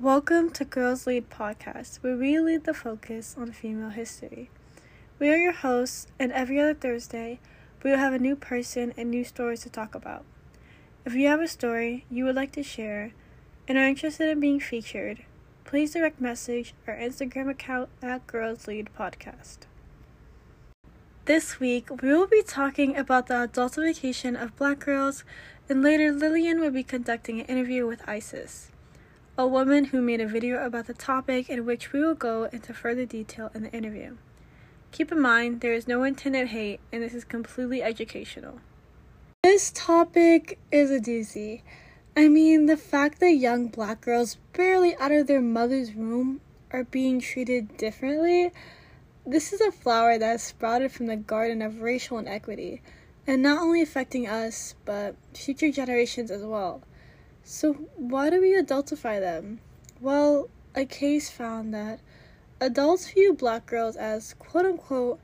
Welcome to Girls Lead Podcast, where we lead the focus on female history. We are your hosts, and every other Thursday, we will have a new person and new stories to talk about. If you have a story you would like to share and are interested in being featured, please direct message our Instagram account at Girls Lead Podcast. This week, we will be talking about the adultification of black girls, and later, Lillian will be conducting an interview with Isis a woman who made a video about the topic in which we will go into further detail in the interview. Keep in mind, there is no intended hate, and this is completely educational. This topic is a doozy. I mean, the fact that young black girls barely out of their mother's womb are being treated differently. This is a flower that has sprouted from the garden of racial inequity, and not only affecting us, but future generations as well. So, why do we adultify them? Well, a case found that adults view black girls as quote unquote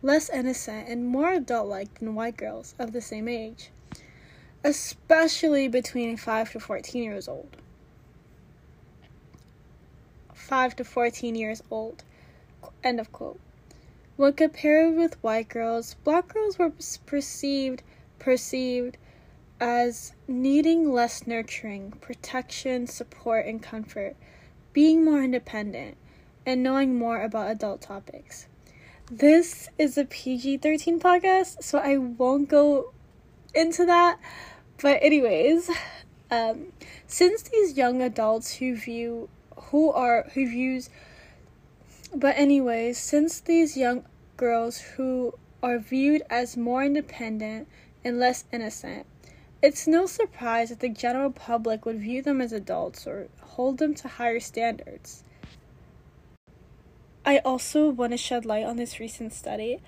less innocent and more adult like than white girls of the same age, especially between 5 to 14 years old. 5 to 14 years old. End of quote. When compared with white girls, black girls were perceived perceived as needing less nurturing, protection, support, and comfort, being more independent, and knowing more about adult topics. This is a PG 13 podcast, so I won't go into that. But, anyways, um, since these young adults who view, who are, who views, but, anyways, since these young girls who are viewed as more independent and less innocent, it's no surprise that the general public would view them as adults or hold them to higher standards. I also want to shed light on this recent study.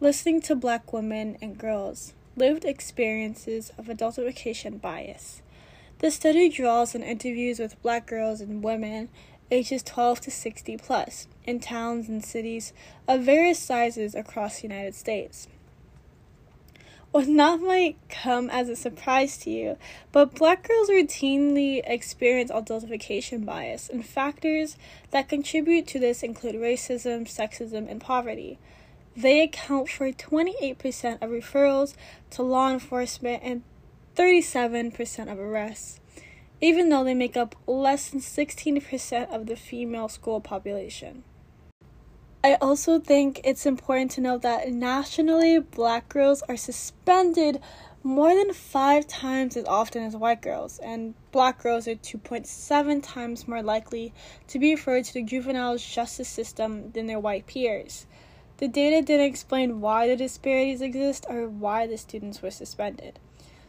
Listening to black women and girls' lived experiences of adultification bias. The study draws on interviews with black girls and women ages 12 to 60 plus in towns and cities of various sizes across the United States what not might come as a surprise to you, but black girls routinely experience adultification bias, and factors that contribute to this include racism, sexism, and poverty. They account for 28% of referrals to law enforcement and 37% of arrests, even though they make up less than 16% of the female school population. I also think it's important to note that nationally, black girls are suspended more than five times as often as white girls, and black girls are 2.7 times more likely to be referred to the juvenile justice system than their white peers. The data didn't explain why the disparities exist or why the students were suspended.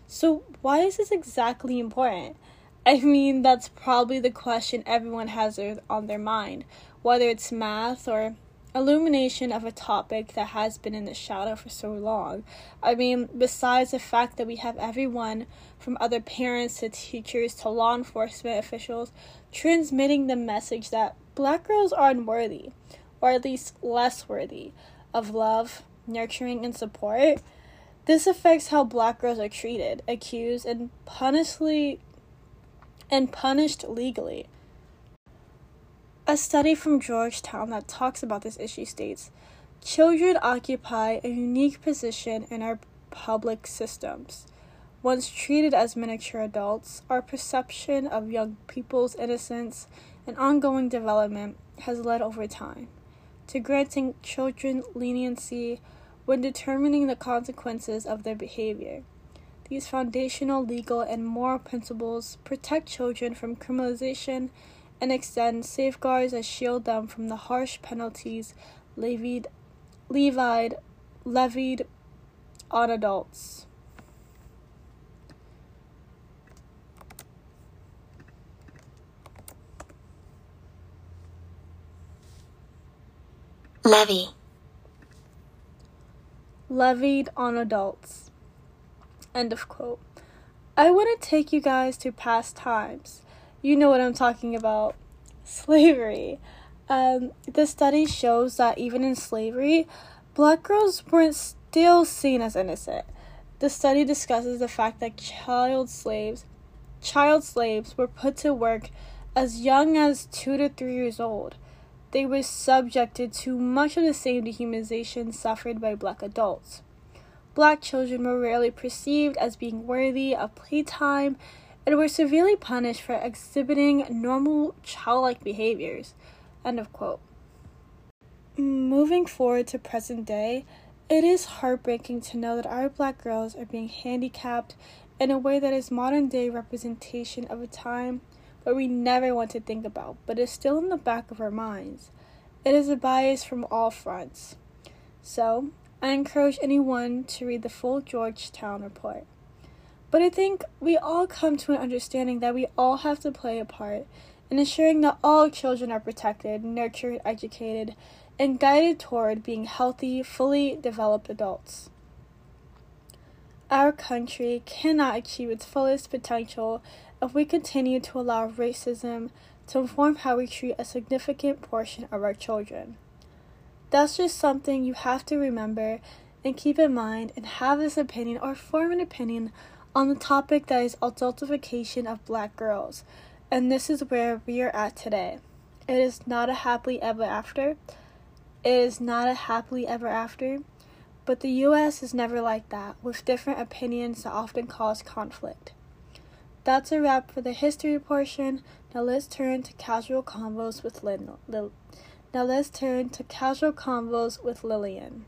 So, why is this exactly important? I mean, that's probably the question everyone has on their mind, whether it's math or illumination of a topic that has been in the shadow for so long. I mean, besides the fact that we have everyone from other parents to teachers to law enforcement officials transmitting the message that black girls are unworthy, or at least less worthy, of love, nurturing, and support. This affects how black girls are treated, accused, and punishly and punished legally. A study from Georgetown that talks about this issue states children occupy a unique position in our public systems. Once treated as miniature adults, our perception of young people's innocence and ongoing development has led over time to granting children leniency when determining the consequences of their behavior. These foundational legal and moral principles protect children from criminalization and extend safeguards that shield them from the harsh penalties levied, levied, levied on adults. Levy. Levied on adults. End of quote. I want to take you guys to past times you know what I'm talking about slavery. Um, the study shows that even in slavery, black girls weren't still seen as innocent. The study discusses the fact that child slaves, child slaves were put to work as young as two to three years old, they were subjected to much of the same dehumanization suffered by black adults. Black children were rarely perceived as being worthy of playtime and were severely punished for exhibiting normal childlike behaviors. End of quote. Moving forward to present day, it is heartbreaking to know that our black girls are being handicapped in a way that is modern day representation of a time that we never want to think about, but is still in the back of our minds. It is a bias from all fronts. So, I encourage anyone to read the full Georgetown report. But I think we all come to an understanding that we all have to play a part in ensuring that all children are protected, nurtured, educated, and guided toward being healthy, fully developed adults. Our country cannot achieve its fullest potential if we continue to allow racism to inform how we treat a significant portion of our children. That's just something you have to remember and keep in mind and have this opinion or form an opinion on the topic that is adultification of black girls. And this is where we are at today. It is not a happily ever after. It is not a happily ever after. But the US is never like that, with different opinions that often cause conflict. That's a wrap for the history portion. Now let's turn to casual convos with Lil- Lil- now let's turn to casual convos with Lillian.